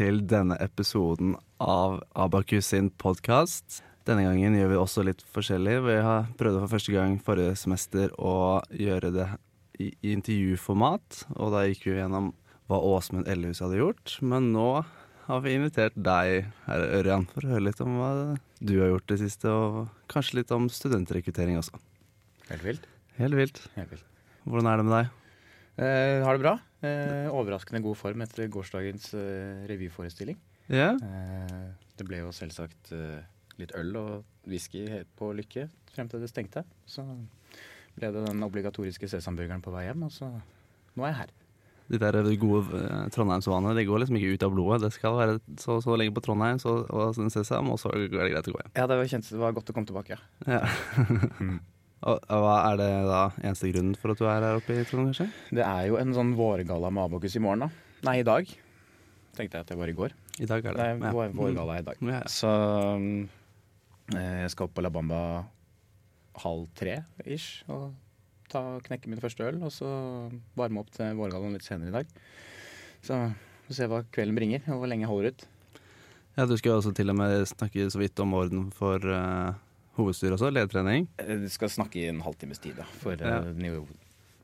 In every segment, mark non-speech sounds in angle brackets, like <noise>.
til denne episoden av Abakus sin podkast. Denne gangen gjør vi også litt forskjellig. Vi har prøvd for første gang forrige semester å gjøre det i intervjuformat, og da gikk vi gjennom hva Åsmund Ellehus hadde gjort. Men nå har vi invitert deg, herre Ørjan, for å høre litt om hva du har gjort det siste, og kanskje litt om studentrekruttering også. Helt vilt. Helt vilt. Helt vilt. Hvordan er det med deg? Eh, har det bra. Eh, overraskende god form etter gårsdagens eh, revyforestilling. Ja? Eh, det ble jo selvsagt eh, litt øl og whisky på Lykke frem til det stengte. Så ble det den obligatoriske sesamburgeren på vei hjem, og så nå er jeg her. De der gode eh, Trondheimsvanene de går liksom ikke ut av blodet. Det skal være så, så lenge på Trondheim så, og sesam, og så er det greit å gå hjem. Ja, det var, kjent, det var godt å komme tilbake, ja. Ja. <laughs> og, og hva er det da eneste grunnen for at du er her oppe i Trondheim, kanskje? Det er jo en sånn vårgalla med abokus i morgen, da. Nei, i dag. Tenkte jeg at det var i går. I dag er det. Nei, vår, vårgalla er i dag. Ja, Ja. Så um, eh, jeg skal opp på La Bamba halv tre ish og ta, knekke min første øl, og så varme opp til vårgallaen litt senere i dag. Så får se hva kvelden bringer, og hvor lenge jeg holder ut. Ja, Du skal også til og med snakke så vidt om orden for uh, hovedstyret også, ledertrening. Vi skal snakke i en halvtimes tid, da, for Ja. ja.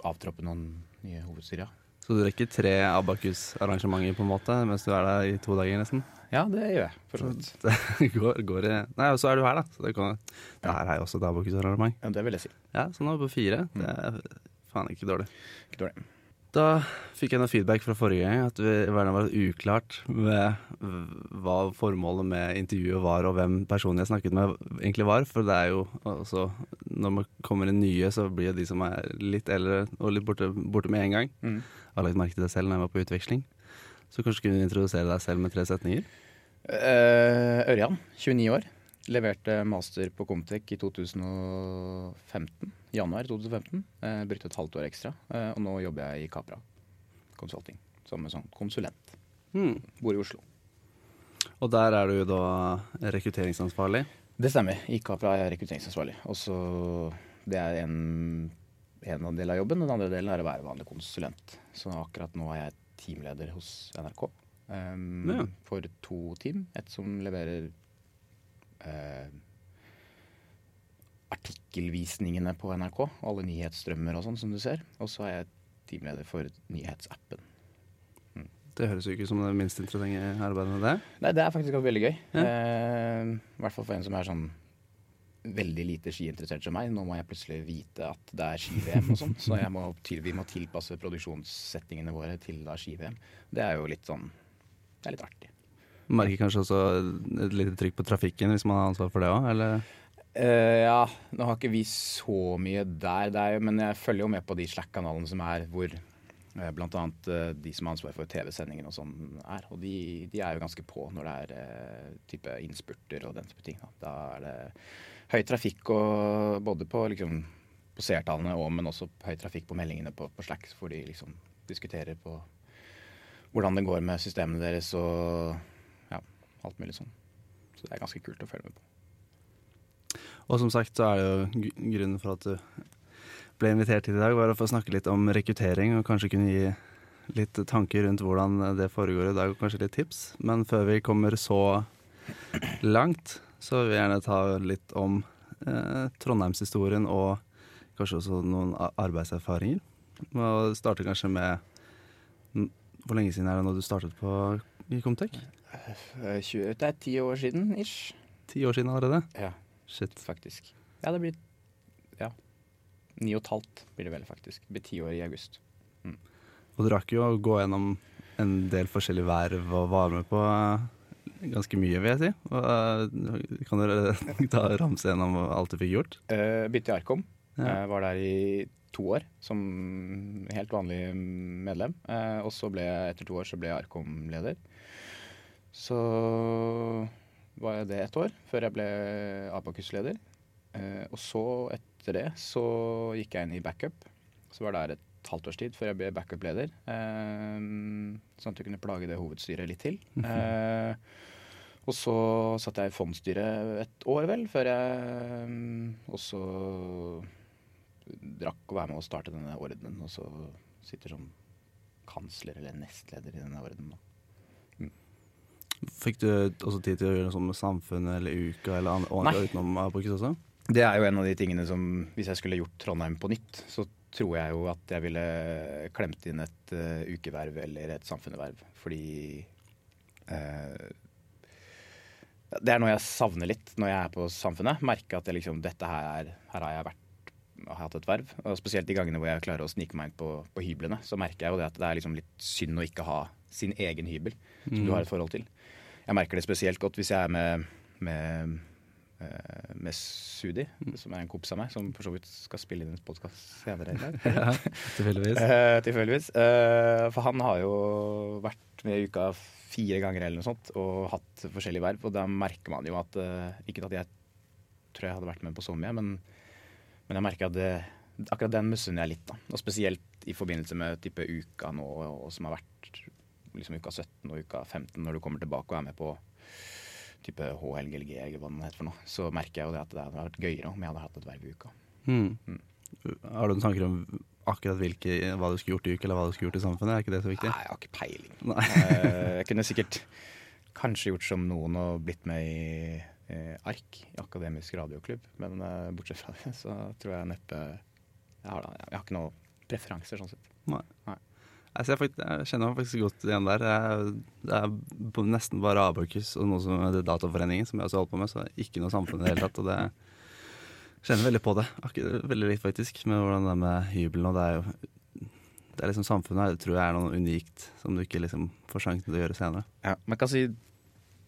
avtroppe noen nye hovedstyrer. Så du rekker tre Abakus-arrangementer på en måte mens du er der i to dager, nesten. Ja, det gjør jeg, for så. <laughs> Det går, går i Nei, og så er du her, da. Så det, kan, det her er jo også et Abakus-arrangement. Ja, det vil jeg si. Ja, så nå er vi på fire. Det er faen ikke dårlig. Ikke dårlig. Da fikk jeg noe feedback fra forrige gang at det var uklart med hva formålet med intervjuet var, og hvem personen jeg snakket med egentlig var. For det er jo også Når man kommer inn nye, så blir det de som er litt eldre og litt borte, borte med en gang. Mm. Jeg har lagt merke til det selv når jeg var på utveksling. Så kanskje kunne du introdusere deg selv med tre setninger? Uh, Ørjan, 29 år. Leverte master på Comtec i 2015. Januar 2015. Eh, brukte et halvt år ekstra. Eh, og nå jobber jeg i Capra Consulting som en sånn konsulent. Mm. Bor i Oslo. Og der er du da rekrutteringsansvarlig. Det stemmer. I Capra er jeg rekrutteringsansvarlig. Og så Det er en, en del av jobben. Den andre delen er å være vanlig konsulent. Så akkurat nå er jeg teamleder hos NRK. Um, Ja. For to team. Et som leverer eh, artikkelvisningene på NRK. Alle nyhetsstrømmer og sånn, som du ser. Og så er jeg teamleder for nyhetsappen. Det høres jo ikke ut som det minst interessante arbeidet med det. Nei, det er faktisk veldig gøy. Ja. Eh, I hvert fall for en som er sånn veldig lite skiinteressert som meg. Nå må jeg plutselig vite at det er ski-VM og sånn. Så jeg må til, vi må tilpasse produksjonssettingene våre til da ski-VM. Det er jo litt sånn Det er litt artig. Merker kanskje også et lite trykk på trafikken hvis man har ansvar for det òg, eller? Eh, ja, nå har ikke vi så mye der, er jo, men jeg følger jo med på de Slack-kanalene som er hvor eh, blant annet eh, de som har ansvar for TV-sendingen og sånn er. Og de, de er jo ganske på når det er eh, type innspurter og den type ting. Da, da er det høy trafikk og både på liksom på seertallene og men også høy trafikk på meldingene på, på Slack, hvor de liksom diskuterer på hvordan det går med systemene deres og ja, alt mulig sånn. Så det er ganske kult å følge med på. Og som sagt så er det jo grunnen for at du ble invitert hit i dag, var å få snakke litt om rekruttering og kanskje kunne gi litt tanker rundt hvordan det foregår i dag, og kanskje litt tips. Men før vi kommer så langt, så vil jeg gjerne ta litt om eh, Trondheimshistorien og kanskje også noen arbeidserfaringer. Og starte kanskje med Hvor lenge siden er det nå du startet på i Comtec? Eh, 20, det er ti år siden, ish. Ti år siden allerede? Ja, Shit. faktisk. Ja, det blir ja, ni og et halvt blir det vel, faktisk. Det blir ti år i august. Og du rakk jo å gå gjennom en del forskjellige verv og var med på eh, ganske mye, vil jeg si. Og, kan dere <laughs> ta ramse gjennom alt du fikk gjort? Uh, Bytte i Arkom. Ja. Uh, var der i to år som helt vanlig medlem. Uh, og så ble jeg, etter to år så ble jeg Arkom-leder. Så var jeg det ett år, før jeg ble Abakus-leder. Eh, og så, etter det, så gikk jeg inn i backup. Så var der et halvt års tid før jeg ble backup-leder. Eh, sånn at jeg kunne plage det hovedstyret litt til. Eh, og så satt jeg i fondsstyret et år, vel, før jeg mm, også drakk å være med og starte denne ordenen. Og så sitter som kansler eller nestleder i denne ordenen. da. Fikk du også tid til å gjøre noe sånt med Samfunnet eller Uka eller andre, utenom Abakus også? Det er jo en av de tingene som Hvis jeg skulle gjort Trondheim på nytt, så tror jeg jo at jeg ville klemt inn et uh, ukeverv eller et samfunnsverv. Fordi uh, Det er noe jeg savner litt når jeg er på Samfunnet. Merker at liksom, dette her, er, her har jeg vært har hatt et verv. Og spesielt de gangene hvor jeg klarer å snike meg inn på, på hyblene, så merker jeg jo det at det er liksom litt synd å ikke ha sin egen hybel som du har et forhold til. Jeg merker det spesielt godt hvis jeg er med, med, eh, med Sudi, som er en kompis av meg, som for så vidt skal spille inn en podkast senere i dag. <laughs> Ja, tilfeldigvis. Eh, tilfeldigvis. Eh, for han har jo vært med i uka fire ganger eller noe sånt og hatt forskjellige verv. Og da merker man jo at Ikke at jeg tror jeg hadde vært med på så mye, men, men jeg merker at det, akkurat den misunner jeg litt. da. Og spesielt i forbindelse med type uka nå, og som har vært liksom uka 17 og uka 15, når du kommer tilbake og er med på type HLGLG eller hva den heter for noe, så merker jeg jo det at det hadde vært gøyere om jeg hadde hatt et verv i uka. Mm. Har du noen tanker om akkurat hvilke, hva du skulle gjort i uka, eller hva du skulle gjort i samfunnet? Er ikke det så viktig? Nei, jeg har ikke peiling. Eh, jeg kunne sikkert kanskje gjort som noen og blitt med i eh, ARK, i Akademisk radioklubb. Men eh, bortsett fra det, så tror jeg neppe jeg har, da- jeg har ikke noen preferanser, sånn sett. Nei. Nei. Jeg, ser faktisk, jeg kjenner meg faktisk godt igjen der. Det er nesten bare Abakus og noe som det Dataforeningen, som jeg også holder på med, så ikke noe samfunn i det hele tatt. Og det kjenner veldig på det. Akkurat, veldig likt faktisk, med hvordan det er med hybelen. Og det er jo det er liksom Samfunnet her, tror jeg er noe unikt som du ikke liksom får sjansen til å gjøre senere. Ja, man kan si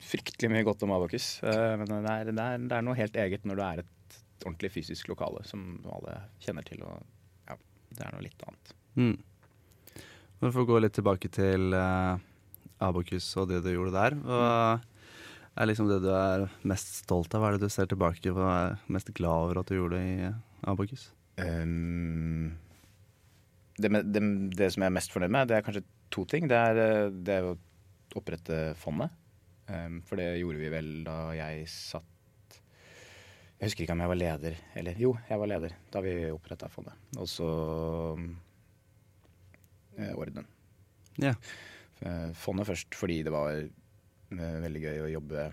fryktelig mye godt om Abakus, eh, men det er, det, er, det er noe helt eget når du er et ordentlig fysisk lokale som alle kjenner til. Og ja, det er noe litt annet. Mm. Men for å gå litt tilbake til uh, Abokus og det du gjorde der. Hva er liksom det du er mest stolt av? Hva er det du ser tilbake på er mest glad over at du gjorde i eh, Abakus? Um, det, det, det som jeg er mest fornøyd med, det er kanskje to ting. Det er, eh, det er å opprette fondet. Um, for det gjorde vi vel da jeg satt Jeg husker ikke om jeg var leder eller Jo, jeg var leder da vi oppretta fondet. Og så eh, ordenen. Ja. Eh, Fondet først fordi det var eh, veldig gøy å jobbe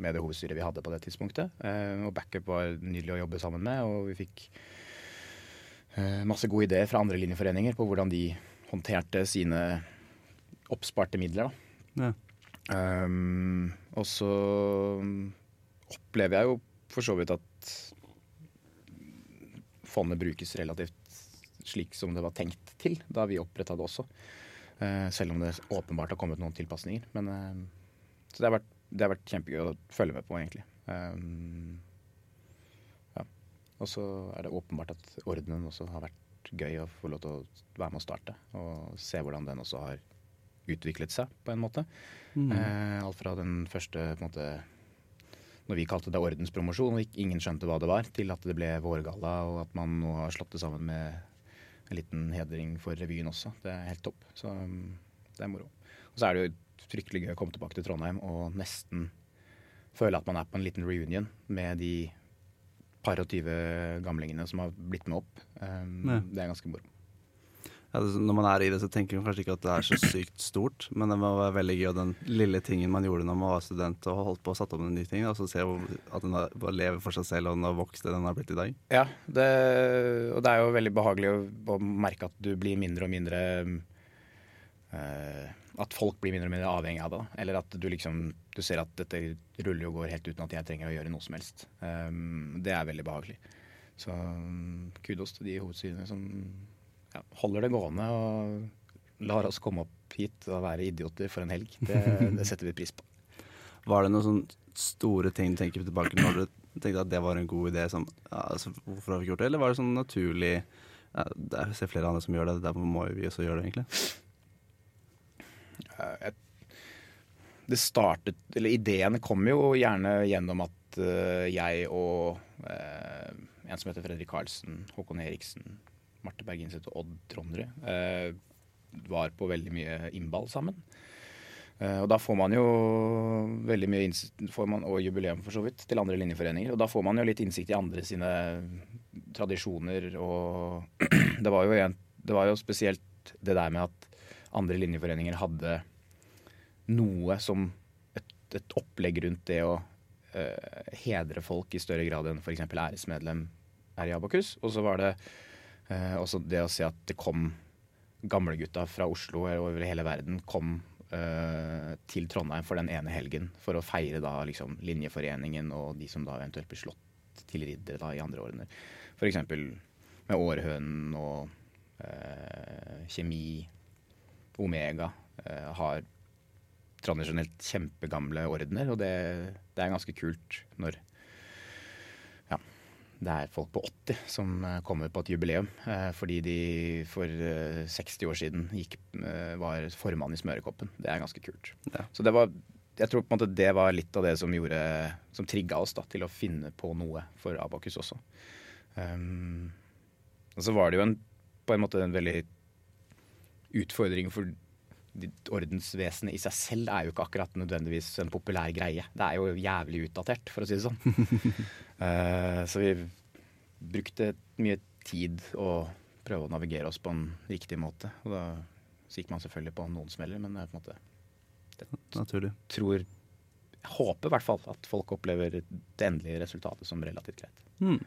med det hovedstyret vi hadde på det tidspunktet. Eh, og backup var nydelig å jobbe sammen med, og vi fikk eh, masse gode ideer fra andre linjeforeninger på hvordan de håndterte sine oppsparte midler. Ja. Um, og så opplever jeg jo for så vidt at fondet brukes relativt slik som det var tenkt til da vi oppretta det også. Eh, selv om det åpenbart har kommet noen tilpasninger. Men, eh, så det har, vært, det har vært kjempegøy å følge med på, egentlig. Um, ja. Og så er det åpenbart at ordenen også har vært gøy å få lov til å være med å starte. Og se hvordan den også har utviklet seg, på en måte. Mm. Eh, alt fra den første på en måte, Når vi kalte det ordenspromosjon og ingen skjønte hva det var, til at det ble vårgalla, og at man nå har slått det sammen med en liten hedring for revyen også. Det er helt topp. Så um, det er moro. Og så er det jo fryktelig gøy å komme tilbake til Trondheim og nesten føle at man er på en liten reunion med de par og tyve gamlingene som har blitt med opp. Um, Det er ganske moro. Ja, når man er i det, så tenker man kanskje ikke at det er så sykt stort, men det må være veldig gøy, og den lille tingen man gjorde når man var student og holdt på og satt opp en ny ting, og så se at den har, lever for seg selv, og den har vokst det den har blitt i dag. Ja, det, og det er jo veldig behagelig å, å merke at du blir mindre og mindre eh, At folk blir mindre og mindre avhengig av det. Eller at du liksom du ser at dette ruller og går helt uten at jeg trenger å gjøre noe som helst. Um, det er veldig behagelig. Så kudos til de hovedstyrene som ja, holder det gående og lar oss komme opp hit og være idioter for en helg. Det, det setter vi pris på. Var det noen sånne store ting du tenker tilbake når du tenkte at det var en god idé? Som, ja, altså, hvorfor har vi ikke gjort det? Eller var det sånn naturlig ja, er- Jeg ser flere andre som gjør det, derfor må vi også gjøre det, egentlig. Det startet Eller ideen kom jo gjerne gjennom at eh, jeg og eh, en som heter Fredrik Karlsen, Håkon Eriksen, Marte Berginseth og Odd Trondrud eh, var på veldig mye innball sammen. Eh, og da får man jo veldig mye man, og jubileum for så vidt, til andre linjeforeninger. Og da får man jo litt innsikt i andre sine tradisjoner og <clears throat> det var en, det var jo spesielt det der med at andre linjeforeninger hadde noe som et et opplegg rundt det å eh, hedre folk i større grad enn f.eks. æresmedlem er i Abakus. Og så var det uh, også det å se at det kom gamlegutta fra Oslo over hele verden kom eh, til Trondheim for den ene helgen for å feire da liksom Linjeforeningen og de som da eventuelt blir slått til riddere da i andre årene. F.eks. med Århønen og eh, Kjemi, Omega, uh, har tradisjonelt kjempegamle ordener, og det, det er ganske kult når det er folk på 80 som eh, kommer på et jubileum. Eh, fordi de for 60 eh, år siden gikk, var formann i Smørekoppen. Det er ganske kult. Ja. Så det var, jeg tror på en måte det var litt av det som gjorde Som trigga oss da, til å finne på noe for Abakus også. Um, og så var det jo en, på en måte en veldig utfordring for ordensvesenet i seg selv er jo ikke akkurat nødvendigvis en populær greie. Det er jo jævlig utdatert, for å si det sånn. uh, <laughs> så vi brukte mye tid å prøve å navigere oss på en riktig måte. Og da gikk man selvfølgelig på noen smeller, men det er på en måte det, Naturlig. Tror, jeg håper i hvert fall at folk opplever det endelige resultatet som relativt greit. Hmm.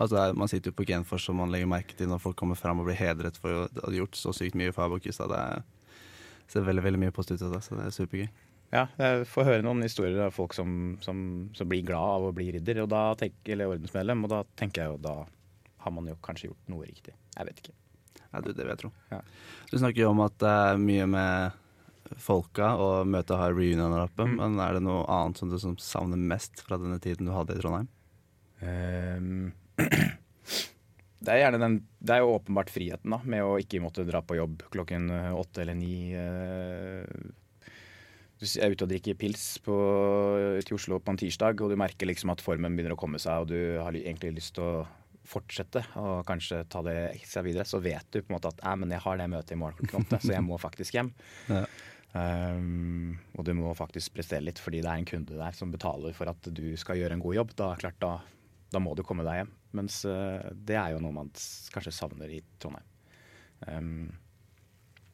Altså er, Man sitter jo på Genfors og man legger merke til når folk kommer fram og blir hedret for å ha gjort så sykt mye for Abokus. Det ser veldig veldig mye positivt ut av det, så det er supergøy. Ja, jeg får høre noen historier av folk som, som, som blir glad av å bli ridder tenker, eller ordensmedlem, og da tenker jeg jo da har man jo kanskje gjort noe riktig. Jeg vet ikke. Ja, du, det vil jeg tro. Ja. Du snakker jo om at det er mye med folka og møtet har reunioner oppe, mm. men er det noe annet som du som savner mest fra denne tiden du hadde i Trondheim? Um, <clears throat> det er den Det er jo åpenbart friheten, da, med å ikke måtte dra på jobb klokken eh, åtte eller ni. Du er ute og drikker pils på, til Oslo på en tirsdag, og du merker liksom at formen begynner å komme seg, og du har egentlig lyst til å fortsette og kanskje ta det ekstra videre, så vet du på en måte at men jeg har det møtet i morgen klokken åtte, så jeg må faktisk hjem. <laughs> Ja. Um, og du må faktisk prestere litt fordi det er en kunde der som betaler for at du skal gjøre en god jobb. Da, klart, da, da må du komme deg hjem. Mens uh, det er jo noe man kanskje savner i Trondheim. Um,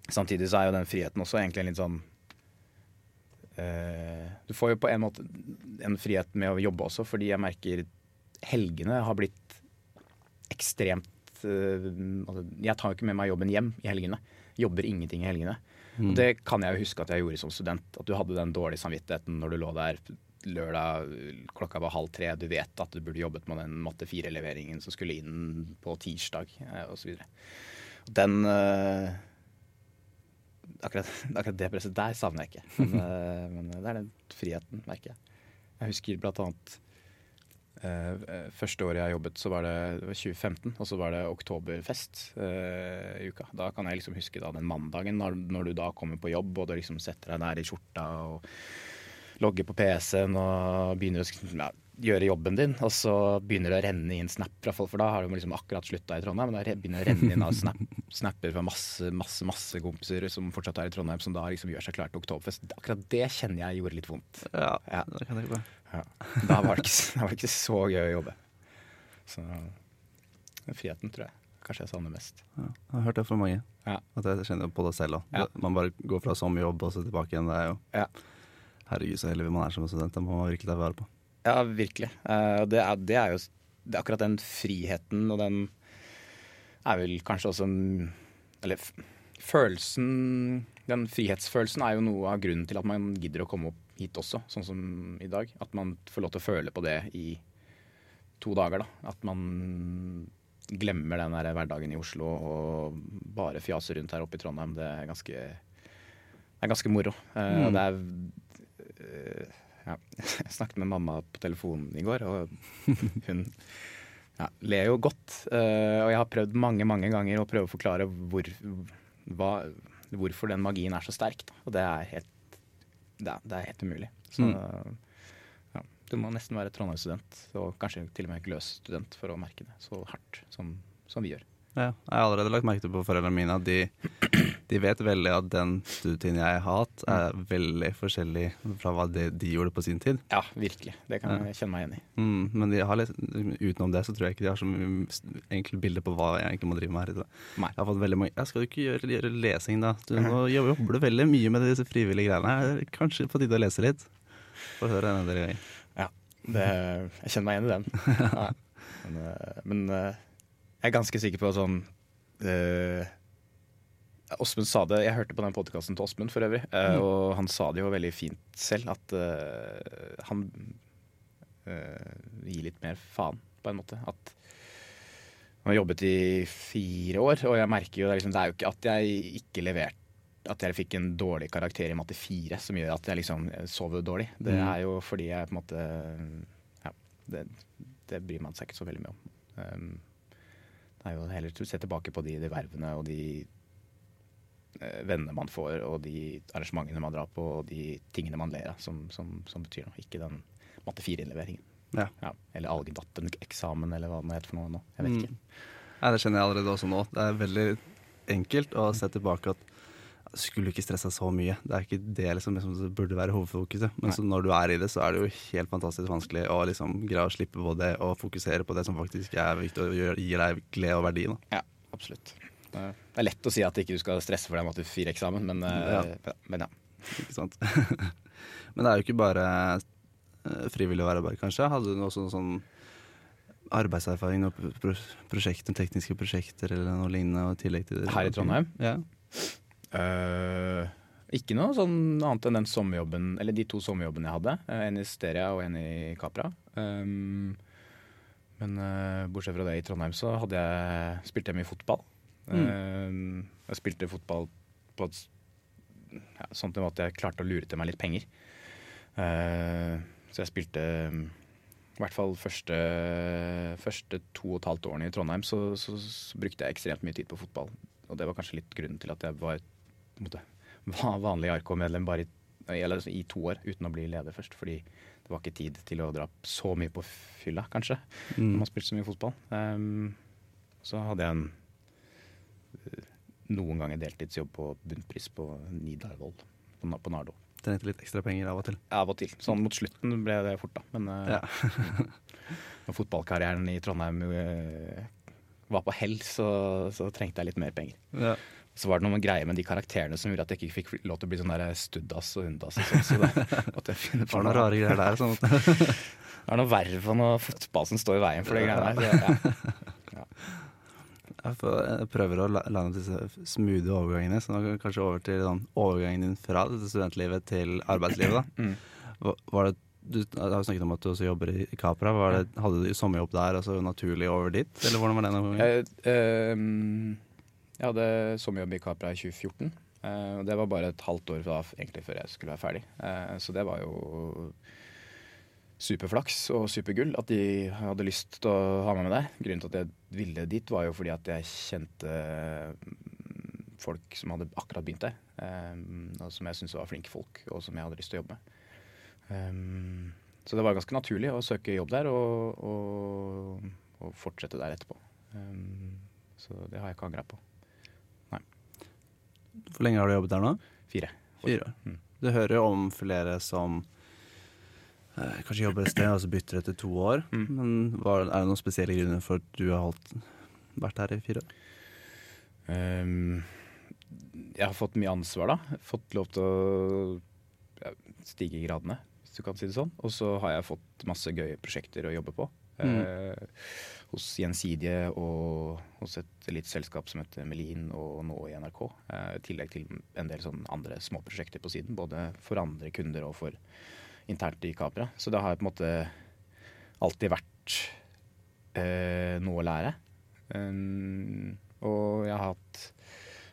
samtidig så er jo den friheten også egentlig en litt sånn uh, Du får jo på en måte en frihet med å jobbe også, fordi jeg merker helgene har blitt ekstremt uh, Jeg tar jo ikke med meg jobben hjem i helgene. Jobber ingenting i helgene. Mm. Og det kan jeg jo huske at jeg gjorde som student. At du hadde den dårlige samvittigheten når du lå der lørdag klokka var halv tre. Du vet at du burde jobbet med den matte fire-leveringen som skulle inn på tirsdag eh, osv. Den uh, akkurat, <laughs> akkurat, det presset der savner jeg ikke. Men, uh, <laughs> men, det er den friheten, merker jeg. Jeg husker blant annet uh, første året jeg jobbet, så var det, det var 2015, og så var det oktoberfest uh, i uka. Da kan jeg liksom huske da, den mandagen når, når, du da kommer på jobb og du liksom setter deg der i skjorta og logge på PC-en og begynner å ja, gjøre jobben din, og så begynner det å renne inn snap fra folk, for da har du liksom akkurat slutta i Trondheim. Men da begynner det å renne inn av snap, <laughs> snapper fra masse, masse masse kompiser som fortsatt er i Trondheim, som da liksom gjør seg klar til Oktoberfest. Akkurat det kjenner jeg gjorde litt vondt. Ja, ja. det kan jeg ikke ja. Da var det, ikke, <laughs> da var det ikke så gøy å jobbe. Så friheten tror jeg kanskje jeg savner mest. Ja, jeg har hørt det fra mange. Ja. At jeg kjenner på det selv òg. Man bare går fra som jobb og så tilbake igjen. Det er jo ja. Herregud, så heldig man er som student. Det må man virkelig ta vare på. Ja, virkelig. Uh, det, er, det, er, jo det er akkurat den friheten, og den er vel kanskje også Eller følelsen Den frihetsfølelsen er jo noe av grunnen til at man gidder å komme opp hit også, sånn som i dag. At man får lov til å føle på det i to dager, da. At man glemmer den der hverdagen i Oslo og bare fjaser rundt her oppe i Trondheim. Det er ganske, det er ganske moro. Uh, mm. det er ja, Jeg snakket med mamma på telefonen i går, og hun ja, ler jo godt. Uh, og jeg har prøvd mange mange ganger å prøve å forklare hvor, hva, hvorfor den magien er så sterk. Da. Og det er helt, det er, det er helt umulig. Så mm. ja, du må nesten være Trondheim-student, og kanskje til og med Gløs-student, for å merke det så hardt som, som vi gjør. Ja, jeg har allerede lagt merke til på foreldrene mine at de de vet veldig at den studietiden jeg har hatt, er veldig forskjellig fra hva de, de gjorde på sin tid. Ja, virkelig. Det kan jeg kjenne meg igjen i. Mm, men de har litt, utenom det så tror jeg ikke de har så mye bilde på hva jeg egentlig må drive med her. Nei. Jeg har fått veldig mange Jeg skal du ikke gjøre, gjøre lesing, da? Du, nå jobber du veldig mye med disse frivillige greiene. her. Kanskje på tide å lese litt? Få høre en del ganger. Ja, det, jeg kjenner meg igjen i den. <laughs> Ja. Men, eh, men eh, jeg er ganske sikker på sånn eh, Åsmund sa det, Jeg hørte på den podkasten til Åsmund for øvrig, mm. og han sa det jo veldig fint selv, at uh, han uh, gir litt mer faen, på en måte. At han har jobbet i fire år, og jeg merker jo det er, liksom, det er jo ikke at jeg ikke leverte at jeg fikk en dårlig karakter i matte 4 som gjør at jeg liksom sover dårlig. Det Mm. er jo fordi jeg på en måte Ja, det, det bryr man seg ikke så veldig mye om. Um, det er jo heller å se tilbake på de, de vervene og de eh, vennene man får, og de arrangementene man drar på, og de tingene man ler av, som, som, som betyr noe. Ikke den matte 4-innleveringen. Ja. Eller algedatten-eksamen, eller hva det heter for noe nå. Jeg vet Mm. ikke. Nei, det kjenner jeg allerede også nå. Det er veldig enkelt å se tilbake at skulle ikke stressa så mye. Det er ikke det liksom, som burde være hovedfokuset. Men så når du er i det, så er det jo helt fantastisk vanskelig å liksom greie å slippe på det og fokusere på det som faktisk er viktig og gir deg glede og verdi. Da. Ja, absolutt. Det er lett å si at ikke du skal stresse for deg matte 4-eksamen, men, eh, Ja. men ja. Ikke sant? <laughs> Men det er jo ikke bare eh, frivillig bare, kanskje. Hadde du noe sånn, arbeidserfaring, og prosjekter, tekniske prosjekter eller noe lignende i tillegg til det? Her i Trondheim? Ja. Uh, ikke noe sånn annet enn den sommerjobben, eller de to sommerjobbene jeg hadde. En i Steria og en i Capra. Um, men uh, bortsett fra det, i Trondheim så hadde jeg, spilte jeg mye fotball. Um, jeg spilte fotball på et ja, sånt nivå at jeg klarte å lure til meg litt penger. Eh, så jeg spilte um, i hvert fall første, første to og et halvt årene i Trondheim så, så, så brukte jeg ekstremt mye tid på fotball. Og det var kanskje litt grunnen til at jeg var, måte, var vanlig ARK-medlem bare i, eller, i to år uten å bli leder først. Fordi det var ikke tid til å dra så mye på fylla, kanskje, når Mm. man spilte så mye fotball. Um, så hadde jeg en noen ganger deltidsjobb på bunnpris på Nidarvoll på, på Nardo. Trengte litt ekstra penger av og til. Av og til. Sånn mot slutten ble det fort, da. Men eh, Ja. <laughs> når fotballkarrieren i Trondheim eh, var på hell, så, så trengte jeg litt mer penger. Ja. Så var det noen greier med de karakterene som gjorde at jeg ikke fikk lov til å bli sånn der studdas og hundas. Og sånn, så da måtte jeg finne Det på var noen noe. rare greier der. Sånn <laughs> Det er noe verv og noe fotball som står i veien for de greiene der. Ja. <laughs> jeg prøver å la- lande disse smoothie overgangene. Så nå kanskje over til sånn, overgangen din fra studentlivet til arbeidslivet. da. <clears throat> Mm. Var det, du har snakket om at du også jobber i Capra. Var det, hadde du sommerjobb der og så naturlig over dit? Eller hvordan var det? Jeg, ehm, jeg hadde sommerjobb i Capra i 2014. eh, og det var bare et halvt år da, egentlig før jeg skulle være ferdig. Eh, så det var jo superflaks og supergull at de hadde lyst til å ha meg med der. Grunnen til at jeg ville dit, var jo fordi at jeg kjente mm, folk som hadde akkurat begynt der. Um, og som jeg syntes var flinke folk, og som jeg hadde lyst til å jobbe med. Um, så det var ganske naturlig å søke jobb der og, og, og fortsette der etterpå. Um, så det har jeg ikke angra på. Hvor lenge har du jobbet der nå? Fire. Fire. Mm. Du hører om flere som kanskje jobber et sted og så bytter etter to år. Mm. Men var, er det noen spesielle grunner for at du har holdt, vært her i fire år? Um, jeg har fått mye ansvar, da. Fått lov til å ja, stige i gradene, hvis du kan si det sånn. Og så har jeg fått masse gøye prosjekter å jobbe på. Mm. Uh, hos Gjensidige og hos et lite selskap som heter Melin, og nå i NRK. Eh, I tillegg til en del sånn andre småprosjekter på siden, både for andre kunder og for internt i Capra. Så det har på en måte alltid vært eh, noe å lære. Um, og jeg har hatt,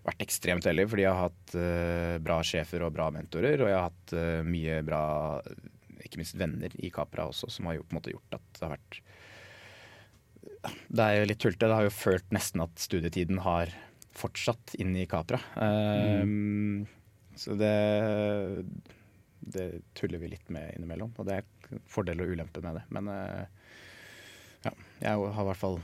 vært ekstremt heldig, fordi jeg har hatt eh, bra sjefer og bra mentorer. Og jeg har hatt eh, mye bra, ikke minst venner i Capra også, som har gjort, måte gjort at det har vært Det er jo litt tullete. Det har jo følt nesten at studietiden har fortsatt inn i Capra. Um, Så det, det tuller vi litt med innimellom. Og det er fordeler og ulemper med det. Men eh, ja, jeg har i hvert fall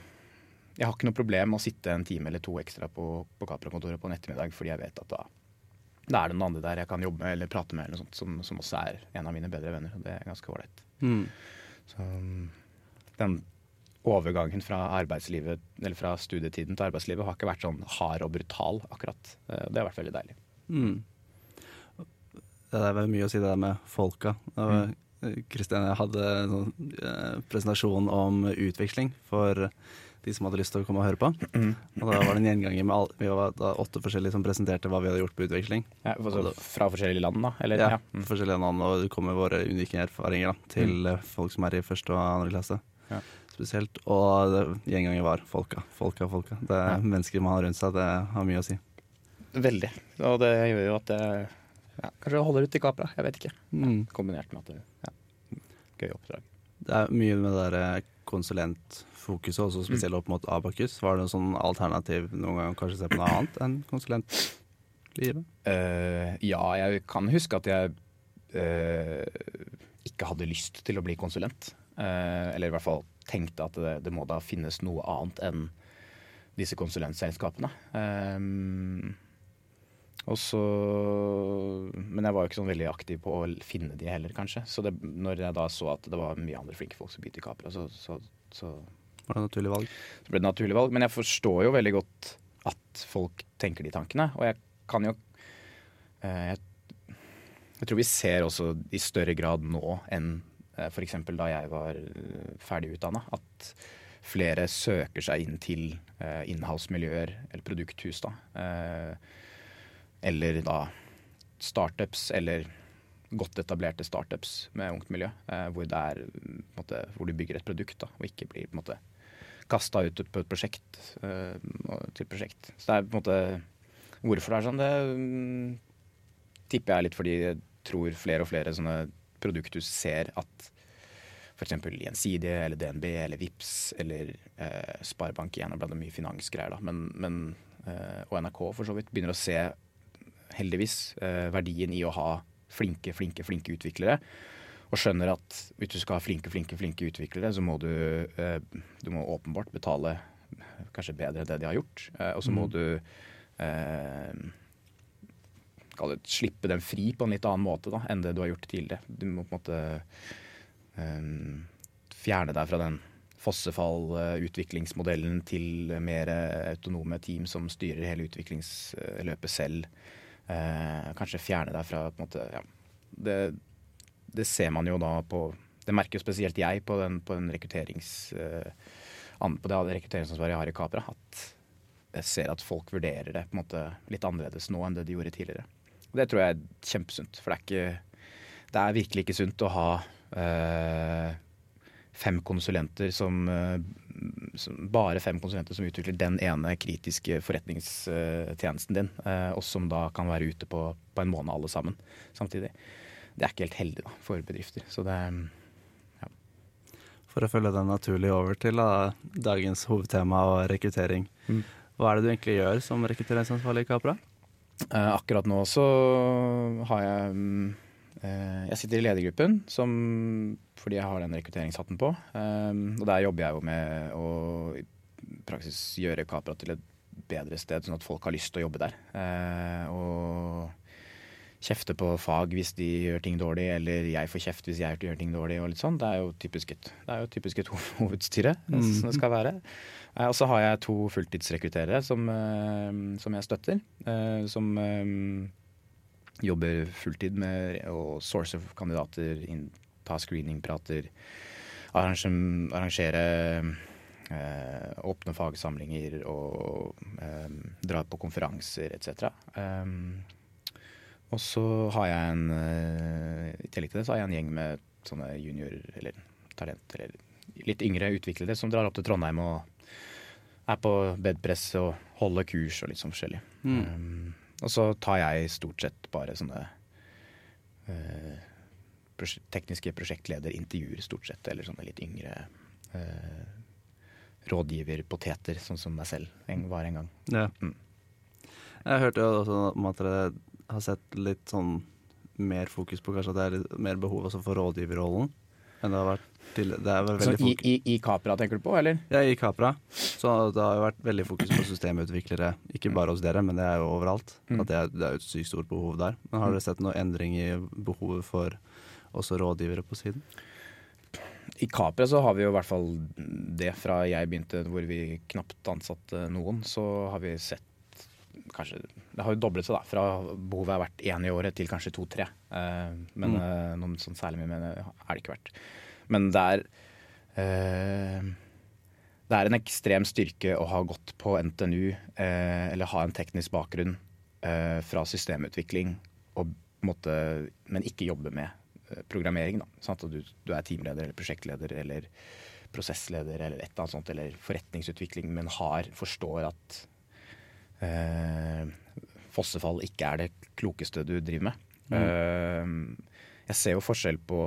jeg har ikke noe problem med å sitte en time eller to ekstra på, på Capra-kontoret på en ettermiddag, fordi jeg vet at da, da er det noen andre der jeg kan jobbe med eller prate med, eller noe sånt, som, som også er en av mine bedre venner. og Det er ganske ålreit. Mm. Så den overgangen fra fra studietiden til arbeidslivet har ikke vært sånn hard og brutal, akkurat. Eh, Det har vært veldig deilig. Mm. Det er vel mye å si det der med folka. Og Kristian jeg hadde en eh, presentasjon om utveksling for de som hadde lyst til å komme og høre på. Og da var det en gjenganger med alle, vi var åtte forskjellige som presenterte hva vi hadde gjort på utveksling. Ja, altså, fra forskjellige land, da? Eller? Ja. Mm. forskjellige land, og det kommer våre unike erfaringer da, til mm. folk som er i første og andre klasse. Ja. Spesielt. Og det, gjenganger var folka. Folka, folka. Det Ja. mennesker man har rundt seg, det har mye å si. Veldig. Og det gjør jo at det ja, kanskje holder ut i Capra. Jeg vet ikke. Mm. Kombinert med at det ja, gøy oppdrag. Det er mye med det derre konsulentfokuset, også spesielt opp mot Abakus. Var det en sånn alternativ noen gang kanskje se på noe annet enn konsulentlivet? Uh, ja, jeg kan huske at jeg uh, ikke hadde lyst til å bli konsulent. Uh, eller i hvert fall tenkte at det, det må da finnes noe annet enn disse konsulentselskapene. Eh, og så Men jeg var jo ikke sånn veldig aktiv på å finne de heller, kanskje. Så det, når jeg da så at det var mye andre flinke folk som begynte i Capra, så, så, så Var det et naturlig valg? så ble det naturlig valg. Men jeg forstår jo veldig godt at folk tenker de tankene. Og jeg kan jo eh, jeg, jeg tror vi ser også i større grad nå enn eh, f.eks. da jeg var eh, ferdig utdanna, at flere søker seg inn til eh, inhouse-miljøer, eller produkthus, da. Eh, eller da startups, eller godt etablerte startups med ungt miljø, eh, hvor, det er, måte, hvor du bygger et produkt, da, og ikke blir på en måte kasta ut på et prosjekt eh, til prosjekt. Så det er på en måte Hvorfor det er sånn, det mm, tipper jeg litt fordi jeg tror flere og flere sånne produkthus ser at f.eks. Gjensidige eller DNB eller Vips eller eh, Sparebank1 og blant mye finansgreier, da, men, men, eh, og NRK for så vidt, begynner å se heldigvis eh, verdien i å ha flinke, flinke, flinke utviklere. Og skjønner at hvis du skal ha flinke, flinke, flinke utviklere, så må du, eh, du må åpenbart betale kanskje bedre enn det de har gjort. Eh, og så må Mm. du eh, det, slippe dem fri på en litt annen måte da, enn det du har gjort tidligere. Du må på en måte eh, fjerne deg fra den fossefall-utviklingsmodellen til mer autonome team som styrer hele utviklingsløpet selv. Eh, kanskje fjerne deg fra måte, ja, det, det ser man jo da på Det merker jo spesielt jeg på den, på den rekrutterings... eh, på det rekrutteringsansvaret jeg har i Capra. At jeg ser at folk vurderer det måte litt annerledes nå enn det de gjorde tidligere. Og det tror jeg er kjempesunt. For det er, ikke, det er virkelig ikke sunt å ha eh, fem konsulenter som, eh, Bare fem konsulenter som utvikler den ene kritiske forretningstjenesten din, eh, og som da kan være ute på, på en måned alle sammen samtidig. Det er ikke helt heldig da, for bedrifter. Så det er... For å følge den naturlig over til da, dagens hovedtema og rekruttering. Mm. Hva er det du egentlig gjør som rekrutteringsansvarlig i Capra? Eh, akkurat nå så har jeg mm, Jeg sitter i ledergruppen som, fordi jeg har den rekrutteringshatten på. Eh, og der jobber jeg jo med å i praksis gjøre Capra til et bedre sted, sånn at folk har lyst til å jobbe der. Eh, og kjefte på fag hvis de gjør ting dårlig, eller jeg får kjeft hvis jeg gjør ting dårlig. og litt sånn. Det er jo typisk et, det er jo typisk et <laughs> hovedstyre, Mm. som det skal være. Eh, Og så har jeg to fulltidsrekrutterere som, eh, som jeg støtter. eh, Som eh, jobber fulltid med å source kandidater, ta screeningprater, arrange- arrangere eh, åpne fagsamlinger og eh, dra på konferanser etc. Um, og så har jeg en eh, I tillegg til det så har jeg en gjeng med sånne junior eller talent eller litt yngre utviklere som drar opp til Trondheim og er på bedpress og holder kurs og litt sånn forskjellig. Mm. Um, og så tar jeg stort sett bare sånne eh, prosje tekniske prosjektlederintervjuer, stort sett. Eller sånne litt yngre eh, rådgiverpoteter, sånn som meg selv en, var en gang. Ja. Mm. Jeg hørte jo også om at dere har sett litt sånn mer fokus på kanskje at det er litt mer behov for rådgiverrollen enn det har vært til Så i, i, I Capra tenker du på, eller? ja, i Capra. Så det har jo vært veldig fokus på systemutviklere, ikke bare hos dere, men det er jo overalt. Mm. At det er, det er et sykt stort behov der. Men har dere sett noen endring i behovet for også rådgivere på siden? I Capra så har vi jo i hvert fall det fra jeg begynte hvor vi knapt ansatte noen, så har vi sett kanskje Det har jo doblet seg, da. Fra behovet har vært én i året til kanskje to-tre. Eh, men Mm. eh, noen sånn særlig mye mener jeg er det ikke vært. Men det er eh, Det er en ekstrem styrke å ha gått på NTNU eh, eller ha en teknisk bakgrunn eh, fra systemutvikling, og, måtte, men ikke jobbe med eh, programmering. Da. Sånn du, du er teamleder eller prosjektleder eller prosessleder eller et eller annet sånt, eller forretningsutvikling, men har, forstår at eh, fossefall ikke er det klokeste du driver med. Eh, jeg ser jo forskjell på,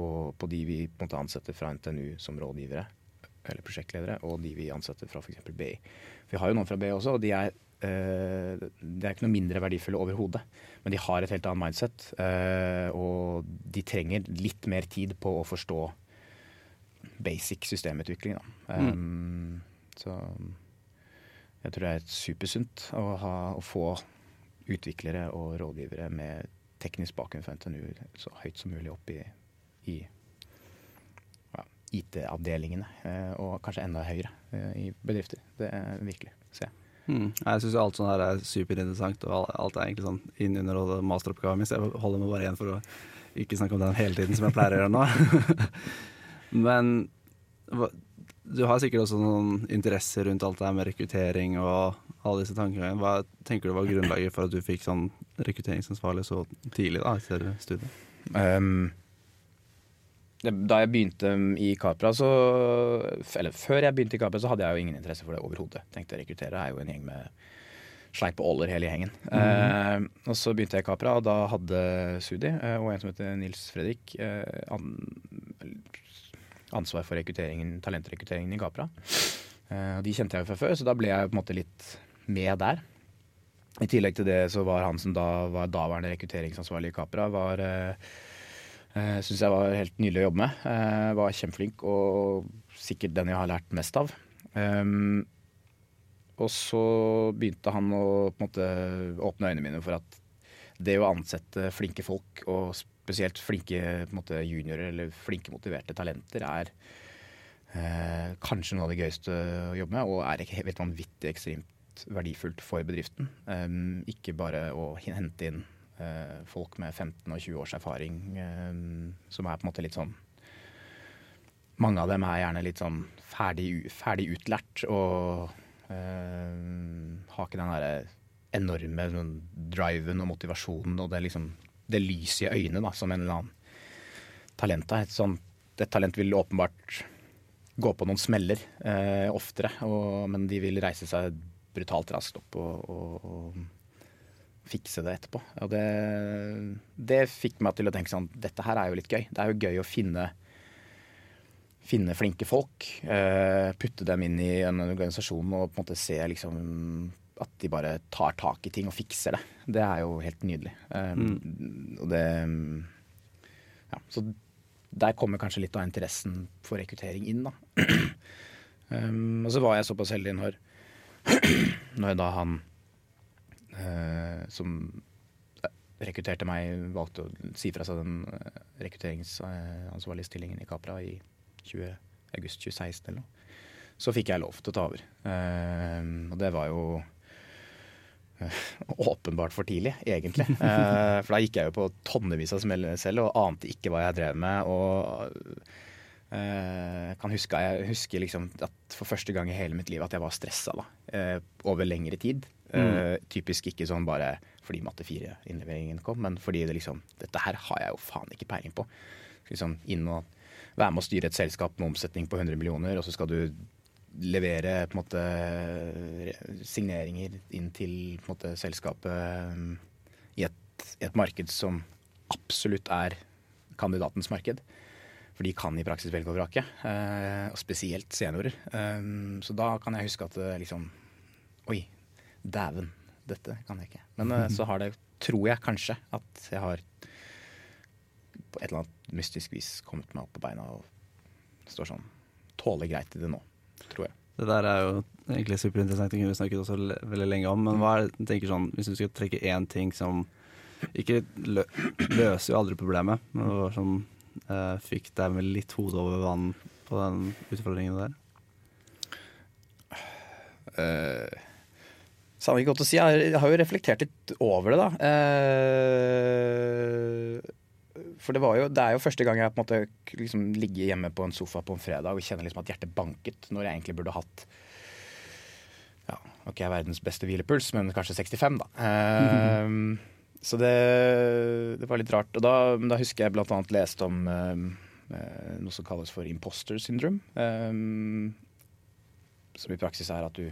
på, på de vi på ansetter fra NTNU som rådgivere eller prosjektledere, og de vi ansetter fra f.eks. BI. Vi har jo noen fra BI også, og de er, eh, de er ikke noe mindre verdifulle overhodet. Men de har et helt annet mindset, eh, og de trenger litt mer tid på å forstå basic systemutvikling. Da. Um, så jeg tror det er supersunt å, ha, å få utviklere og rådgivere med teknisk bakgrunn fra NTNU så høyt som mulig opp i, i ja, IT-avdelingene, eh, og kanskje enda høyere eh, i bedrifter. Det er virkelig, ser jeg. Mm. Jeg syns alt sånt her er superinteressant, og alt er egentlig sånn innunder masteroppgaven min, så jeg holder meg bare igjen for å ikke snakke om den hele tiden, som jeg pleier å gjøre nå. <laughs> Men du har sikkert også noen interesser rundt alt det her med rekruttering og alle disse tankene. Hva tenker du var grunnlaget for at du fikk sånn rekrutteringsansvarlig så tidlig da, etter studiet? Um, da jeg begynte i Capra, så Eller før jeg begynte i Capra, så hadde jeg jo ingen interesse for det overhodet. Tenkte å rekruttere er jo en gjeng med sleip og åler hele gjengen. Eh, og så begynte jeg i Capra, og da hadde Sudi eh, og en som heter Nils Fredrik eh, an, ansvar for rekrutteringen, talentrekrutteringen i Capra. Eh, og de kjente jeg jo fra før, så da ble jeg på en måte litt med der. I tillegg til det så var han som da var daværende rekrutteringsansvarlig i Capra, var eh, uh, syns jeg var helt nydelig å jobbe med. Uh, var kjempeflink og sikkert den jeg har lært mest av. Um, og så begynte han å måte åpne øynene mine for at det å ansette flinke folk, og spesielt flinke måte, juniorer eller flinke motiverte talenter, er uh, kanskje noe av det gøyeste å jobbe med, og er helt vanvittig ekstremt verdifullt for bedriften. Um, ikke bare å hente inn eh, folk med 15 og 20 års erfaring, eh, som er på en måte litt sånn Mange av dem er gjerne litt sånn ferdig, ferdig utlært og eh, har ikke den derre enorme sånn, driven og motivasjonen og det liksom det lyset i øynene da, som en eller annen talent er. Et, sånn, et talent vil åpenbart gå på noen smeller eh, oftere, og, men de vil reise seg brutalt raskt opp og, og, og fikse det etterpå. Og det, det fikk meg til å tenke sånn Dette her er jo litt gøy. Det er jo gøy å finne finne flinke folk, eh, putte dem inn i en organisasjon og på en måte se liksom at de bare tar tak i ting og fikser det. Det er jo helt nydelig. Um, Og det Ja, så der kommer kanskje litt av interessen for rekruttering inn, da. <clears throat> um, og så var jeg såpass heldig når, <clears throat> når da han som rekrutterte meg, valgte å si fra seg den uh, rekrutteringsansvarlige stillingen i Capra i 20, august 2016 eller noe, så fikk jeg lov til å ta over. Uh, og det var jo <laughs> åpenbart for tidlig, egentlig. <laughs> Eh, for da gikk jeg jo på tonnevis av smell selv og ante ikke hva jeg drev med. Og jeg kan huske, jeg husker liksom at for første gang i hele mitt liv at jeg var stressa da, eh, over lengre tid. Eh, typisk ikke sånn bare fordi matte 4-innleveringen kom, men fordi det liksom Dette her har jeg jo faen ikke peiling på. Liksom inn og være med å styre et selskap med omsetning på 100 millioner, og så skal du levere på en måte signeringer inn til på en måte, selskapet um, i et, et marked som absolutt er kandidatens marked. For de kan i praksis velge og vrake, eh, og spesielt seniorer. Um, så da kan jeg huske at liksom Oi, dæven, dette kan jeg ikke. Men uh, så har det, tror jeg kanskje, at jeg har på et eller annet mystisk vis kommet meg opp på beina og står sånn tåler greit i det nå, tror jeg. Det der er jo egentlig superinteressant, det kunne vi snakket også veldig lenge om. Men hva er det, tenker sånn, hvis du skal trekke én ting som ikke lø løser jo aldri problemet, men det var sånn, eh, fikk deg med litt hodet over vann på den utfordringen der? Uh, Samme ikke godt å si. Jeg har, jo reflektert litt over det, da. Eh, for det, jo, det er jo første gang jeg på en måte liksom ligger hjemme på en sofa på en fredag og kjenner liksom at hjertet banket, når jeg egentlig burde hatt ja, ok, verdens beste hvilepuls, men kanskje 65, da. Eh, Så det, det var litt rart. Og da, da husker jeg blant annet leste om eh, noe som kalles for imposter syndrome. som i praksis er at du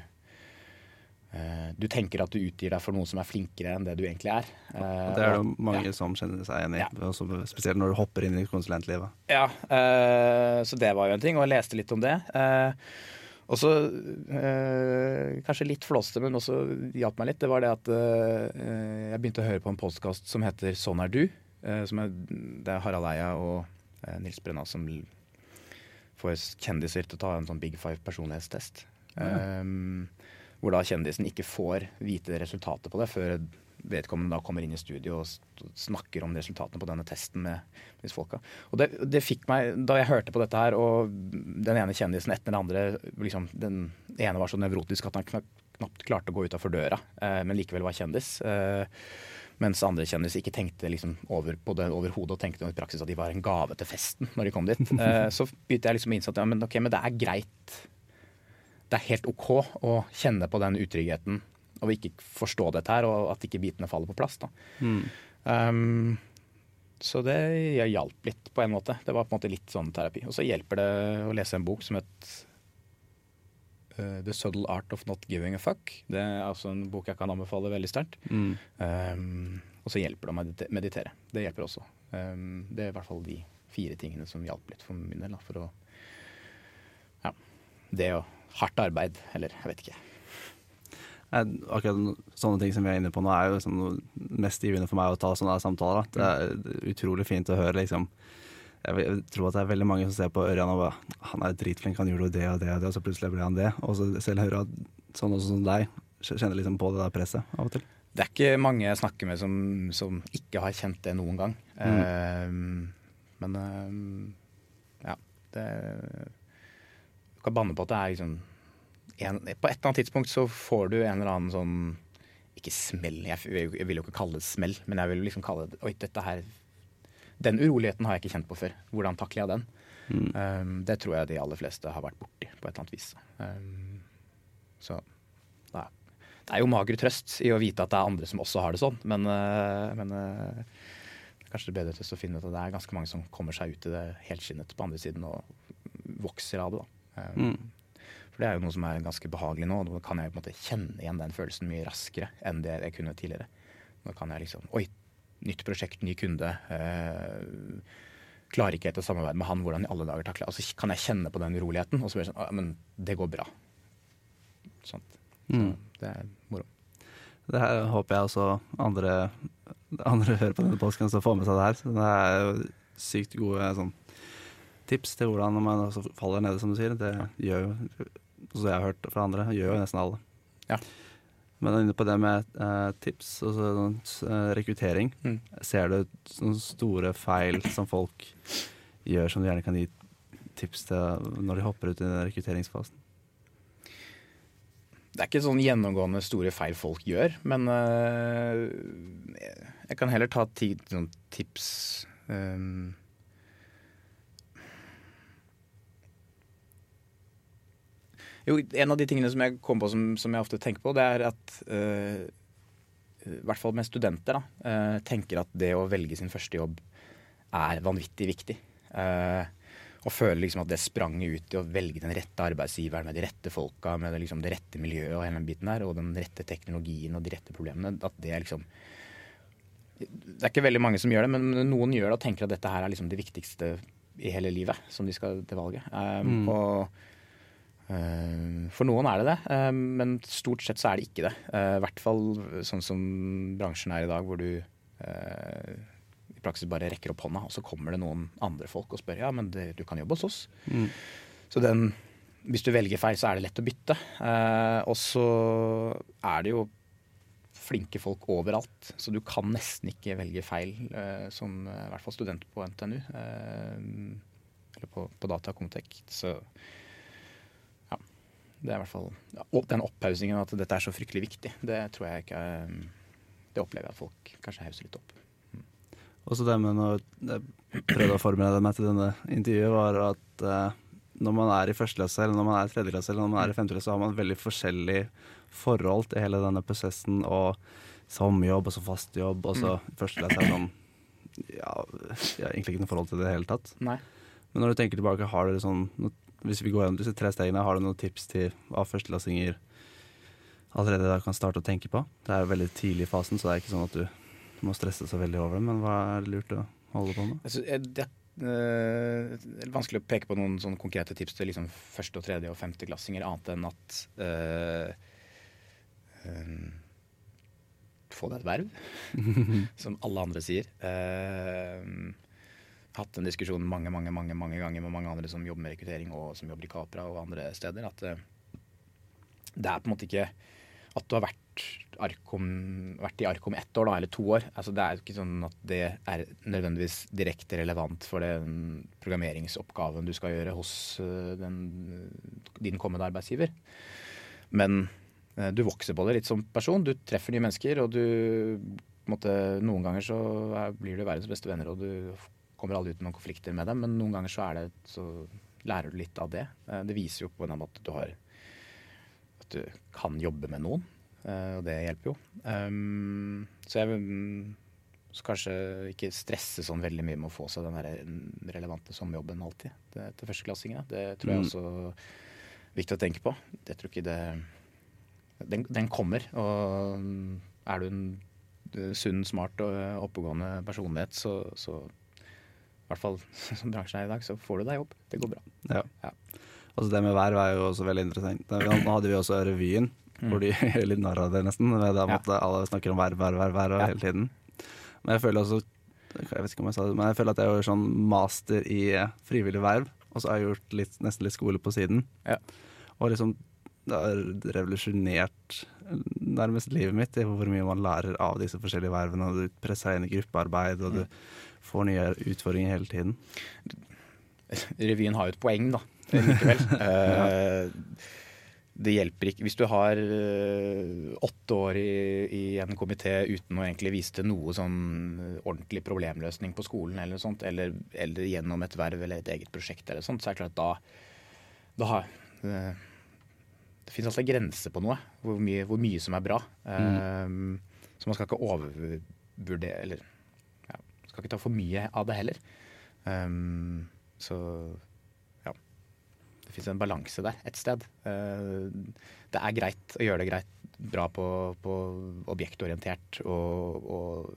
Du tenker at du utgir deg for noen som er flinkere enn det du egentlig er. Eh, Og det er det mange ja. som kjenner seg igjen i, Ja. spesielt når du hopper inn i konsulentlivet. Ja, eh, så det var jo en ting, og jeg leste litt om det. Eh, og så, eh, kanskje litt flåste, men også hjalp meg litt, det var det at eh, jeg begynte å høre på en postkast som heter Sånn er du. Eh, som er, det er Harald Eia og eh, Nils Brenna som får kjendiser til å ta en sånn Big Five personlighetstest. Eh, hvor da kjendisen ikke får vite resultatet på det før vedkommende da kommer inn i studio og snakker om resultatene på denne testen med disse folka. Og det, det fikk meg, Da jeg hørte på dette her, og den ene kjendisen etter den andre liksom, Den ene var så nevrotisk at han knapt, klarte å gå utafor døra, eh, men likevel var kjendis. Eh, mens andre kjendiser ikke tenkte liksom over på det overhodet og tenkte i praksis at de var en gave til festen når de kom dit. <laughs> Eh, så begynte jeg liksom å innse at ja, men, ok, men det er greit. Det er helt OK å kjenne på den utryggheten og ikke forstå dette her, og at ikke bitene faller på plass. da. Um, så det hjalp litt på en måte. Det var på en måte litt sånn terapi. Og så hjelper det å lese en bok som het uh, The Subtle Art of Not Giving a Fuck. Det er altså en bok jeg kan anbefale veldig sterkt. Mm. Um, og så hjelper det å medite- meditere. Det hjelper også. Um, det er i hvert fall de fire tingene som hjalp litt for min del. Da, for å Ja. Det og hardt arbeid, eller jeg vet ikke. Akkurat sånne ting som vi er inne på nå, er jo liksom mest givende for meg å ta sånne samtaler. Da. Det er utrolig fint å høre, liksom. Jeg, tror at det er veldig mange som ser på Ørjan og bare Han er dritflink, han gjorde jo det og det og det, og så plutselig ble han det. Og så selv hører jeg at sånne som deg kjenner liksom på det der presset av og til. Det er ikke mange jeg snakker med som, som ikke har kjent det noen gang. Um, men uh, ja, det Kan banne på at det er liksom en, På et eller annet tidspunkt så får du en eller annen sånn Ikke smell, jeg, jeg vil jo ikke kalle det smell, men jeg vil liksom kalle det Oi, dette her Den uroligheten har jeg ikke kjent på før. Hvordan takler jeg den? Um, det tror jeg de aller fleste har vært borti på et eller annet vis. Um, så da, Det er jo mager trøst i å vite at det er andre som også har det sånn, men, uh, men eh, det er kanskje bedre til å finne ut at det er ganske mange som kommer seg ut i det helskinnet på andre siden og vokser av det. da. Eh, Mm. For det er jo noe som er ganske behagelig nå, og da kan jeg på en måte kjenne igjen den følelsen mye raskere enn det jeg kunne tidligere. Nå kan jeg liksom Oi, nytt prosjekt, ny kunde. Eh, klarer ikke helt å samarbeide med han, hvordan i alle dager takler jeg Og så kan jeg kjenne på den uroligheten, og så blir det sånn Ja, Men det går bra. Sånt. Så Mm. det er moro. Det her håper jeg også andre, andre hører på denne podkasten og får med seg det her. Det er jo sykt gode sånn, tips til hvordan man faller nede, som du sier. Det gjør jo, som jeg har hørt fra andre, gjør jo nesten alle. Ja. Men inne på det med eh, tips og sånn, eh, rekruttering, Mm. ser du sånne store feil som folk gjør som du gjerne kan gi tips til når de hopper ut i den rekrutteringsfasen? Det er ikke sånn gjennomgående store feil folk gjør, men øh, jeg kan heller ta ti sånn tips øhm. Jo, en av de tingene som jeg kom på som, som jeg ofte tenker på, det er at uh, i hvert fall med studenter, da, Uh, tenker at det å velge sin første jobb er vanvittig viktig. Uh, og føler liksom at det sprang ut i å velge den rette arbeidsgiveren med de rette folka, med det, liksom det rette miljøet og hele den biten der, og den rette teknologien og de rette problemene. At det er liksom Det er ikke veldig mange som gjør det, men noen gjør det og tenker at dette her er liksom det viktigste i hele livet som de skal til valget. Um, Og eh, for noen er det det, eh, men stort sett så er det ikke det. Eh, I hvert fall sånn som bransjen er i dag, hvor du eh, i praksis bare rekker opp hånda, og så kommer det noen andre folk og spør ja, men det, du kan jobbe hos oss. Mm. Så den, hvis du velger feil, så er det lett å bytte. Eh, og så er det jo flinke folk overalt, så du kan nesten ikke velge feil eh, som eh, i hvert fall student på NTNU. Eh, eller på, på Data Comtec. Så. Det er i hvert fall ja, Den opphaussingen at dette er så fryktelig viktig, det tror jeg ikke er Det opplever jeg at folk kanskje hauser litt opp. Og så det med når jeg prøvde å forberede meg til denne intervjuet, var at eh, når man er i første klasse, eller når man er i tredje klasse, eller når man er i femte klasse, så har man veldig forskjellig forhold til hele denne prosessen og sommerjobb og så fast jobb. Og så i første klasse er sånn ja, jeg har egentlig ikke noe forhold til det i det hele tatt. Nei. Men når du tenker tilbake, har dere sånn Hvis vi går gjennom disse tre stegene, har du noen tips til hva førstelassinger allerede da kan starte å tenke på? Det er veldig tidlig i fasen, så det er ikke sånn at du må stresse så veldig over det. Men hva er det lurt å holde på med? Altså, eh, det det er vanskelig å peke på noen sånne konkrete tips til liksom første, og tredje og femteklassinger, annet enn at uh, um, Få deg et verv, <laughs> som alle andre sier. Uh, hatt den diskusjonen mange mange, mange, mange ganger med mange andre som jobber med rekruttering, og som jobber i Capra og andre steder, at uh, det er på en måte ikke at du har vært, Arkom, vært i Arkom ett år da, eller to år. Altså, det er ikke sånn at det er nødvendigvis direkte relevant for den programmeringsoppgaven du skal gjøre hos den, din kommende arbeidsgiver. Men du vokser på det litt som person. Du treffer nye mennesker, og du måtte, Noen ganger så blir du verdens beste venner, og du kommer aldri ut med noen konflikter med dem, men noen ganger så, det, så lærer du litt av det. Det viser jo på en måte at du har at du kan jobbe med noen, og det hjelper jo. Um, så jeg vil kanskje ikke stresse sånn veldig mye med å få seg den relevante sommerjobben alltid det, til førsteklassingene. Det tror jeg også er viktig å tenke på. Jeg tror ikke det den, den, kommer. Og er du en sunn, smart og oppegående personlighet, så, så i hvert fall <laughs> som bransjen er i dag, så får du deg jobb. Det går bra. Ja. ja. Altså Det med verv er jo også veldig interessant. Nå hadde vi også revyen, mm. hvor de <laughs> gjør litt narr av det, nesten. Da måtte ja. alle snakker om verv, verv, verv, verv ja. hele tiden. Men jeg føler også jeg vet ikke om jeg sa det, men jeg føler at jeg gjør sånn master i frivillig verv, og så har jeg gjort litt, nesten litt skole på siden. Ja. Og liksom det har revolusjonert nærmest livet mitt i hvor mye man lærer av disse forskjellige vervene. Og du presser inn i gruppearbeid, og du mm. Får nye utfordringer hele tiden. Revyen har jo et poeng, da, likevel. uh, <laughs> det hjelper ikke Hvis du har uh, åtte år i, i, en komité uten å egentlig vise til noe sånn ordentlig problemløsning på skolen, eller, sånt, eller, eller gjennom et verv eller et eget prosjekt, eller sånt, så er det klart da, da har uh, det finnes alltid grenser på noe, hvor mye, hvor mye som er bra. Mm. Um, så man skal ikke overvurdere Eller skal ikke ta for mye av det heller. Um, så ja. Det fins en balanse der et sted. Uh, det er greit å gjøre det greit bra på, på objektorientert og, og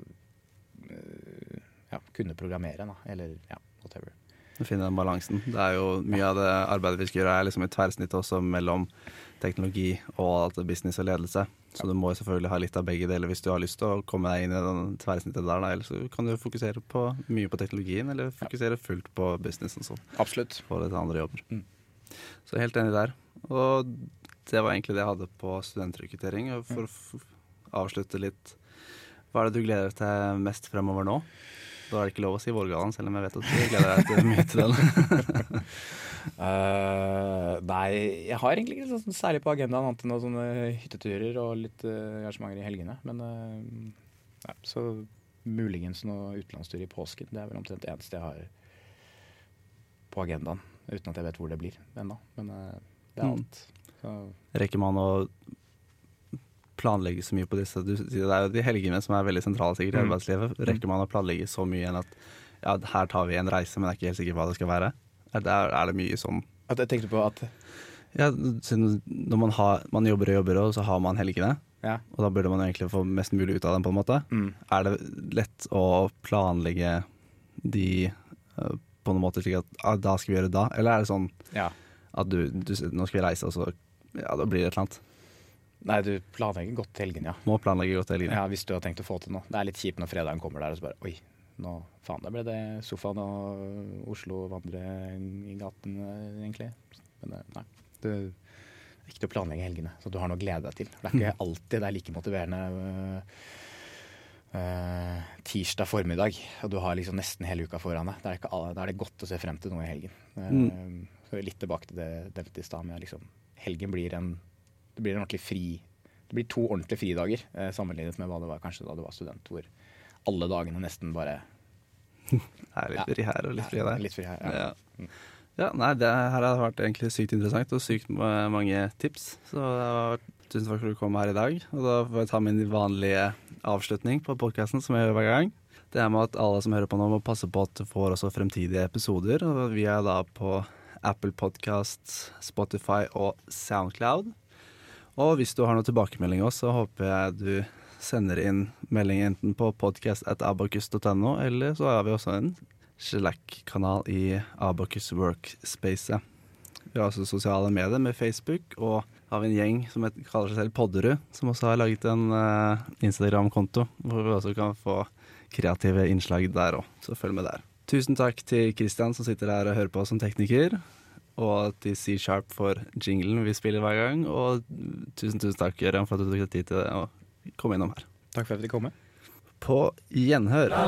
uh, ja, kunne programmere, da. Eller ja, whatever. Finne den balansen. Det er jo Mye av det arbeidet vi skal gjøre, er liksom i tverrsnitt også mellom teknologi og business og ledelse. Så du må selvfølgelig ha litt av begge deler hvis du har lyst til å komme deg inn i den tverrsnittet der. Eller så kan du fokusere på, mye på teknologien, eller fokusere fullt på businessen. Sånn. Absolutt. For til andre jobber. Mm. Så helt enig der. Og det var egentlig det jeg hadde på studentrekruttering. For å avslutte litt, hva er det du gleder deg til mest fremover nå? Da er det ikke lov å si Vårgallaen, selv om jeg vet at du gleder deg til mye til den. uh, <laughs> nei, jeg har egentlig ikke sånn særlig på agendaen annet enn sånne hytteturer og litt uh, i helgene. Men uh, ja, så muligens noe utenlandstur i påsken. Det er vel omtrent det eneste jeg har på agendaen. Uten at jeg vet hvor det blir ennå. Men det er mm. alt. Så. Rekker man å planlegge så mye på disse Det er jo de helgene som er veldig sentrale sikkert i mm. arbeidslivet. Mm. Rekker man å planlegge så mye enn at ja, her tar vi en reise, men jeg er ikke helt sikker på hva det skal være? Er det, er det mye sånn At jeg tenkte på at Ja, når man, har, man jobber og jobber, og så har man helgene. Ja. Og da burde man egentlig få mest mulig ut av dem, på en måte. Mm. Er det lett å planlegge de uh, på noen måte slik at ah, da skal vi gjøre det da? Eller er det sånn ja. at du, du, nå skal vi reise, og så ja, da blir det et eller annet? Nei, du planlegger godt til helgen, ja. Må planlegge godt til helgen. Ja, Hvis du har tenkt å få til noe. Det er litt kjipt når fredagen kommer der og så bare Oi, Nå, faen, da ble det sofaen og Oslo vandre i gaten, egentlig. Men eh, nei. Det er til å planlegge helgene, så du har noe å glede deg til. Det er ikke <laughs> alltid det er like motiverende Uh, tirsdag formiddag, og du har liksom nesten hele uka foran deg. Da er, ikke er det godt å se frem til noe i helgen. Uh, mm. litt tilbake til det jeg nevnte i stad, med liksom helgen blir en det blir en ordentlig fri Det blir to ordentlige fridager eh, sammenlignet med hva det var kanskje da du var student, hvor alle dagene nesten bare <laughs> Er litt fri her og litt fri der. Litt fri her, ja. Ja. ja, nei, det her har vært egentlig sykt interessant og sykt mange tips. Så det har vært, tusen takk for at du kom her i dag. Og da får jeg ta min vanlige avslutning på podkasten, som jeg gjør hver gang. Det er med at alle som hører på nå, må passe på at du får også fremtidige episoder. Og vi er da på Apple Podcast, Spotify og Soundcloud. Og hvis du har noen tilbakemeldinger, så håper jeg du sender inn melding enten på podcast.abakus.no, eller så har vi også en Slack-kanal i Abakus Workspace. Vi har også sosiale medier med Facebook, og har en gjeng som heter, kaller seg selv Podderud, som også har laget en uh, Instagram-konto, hvor vi også kan få kreative innslag der òg. Så følg med der. Tusen takk til Kristian som sitter her og hører på som tekniker og til C-Sharp for jinglen vi spiller hver gang. Og tusen, tusen takk, Jørgen for at du tok deg tid til å komme innom her. Takk for at jeg fikk komme. På gjenhør. La,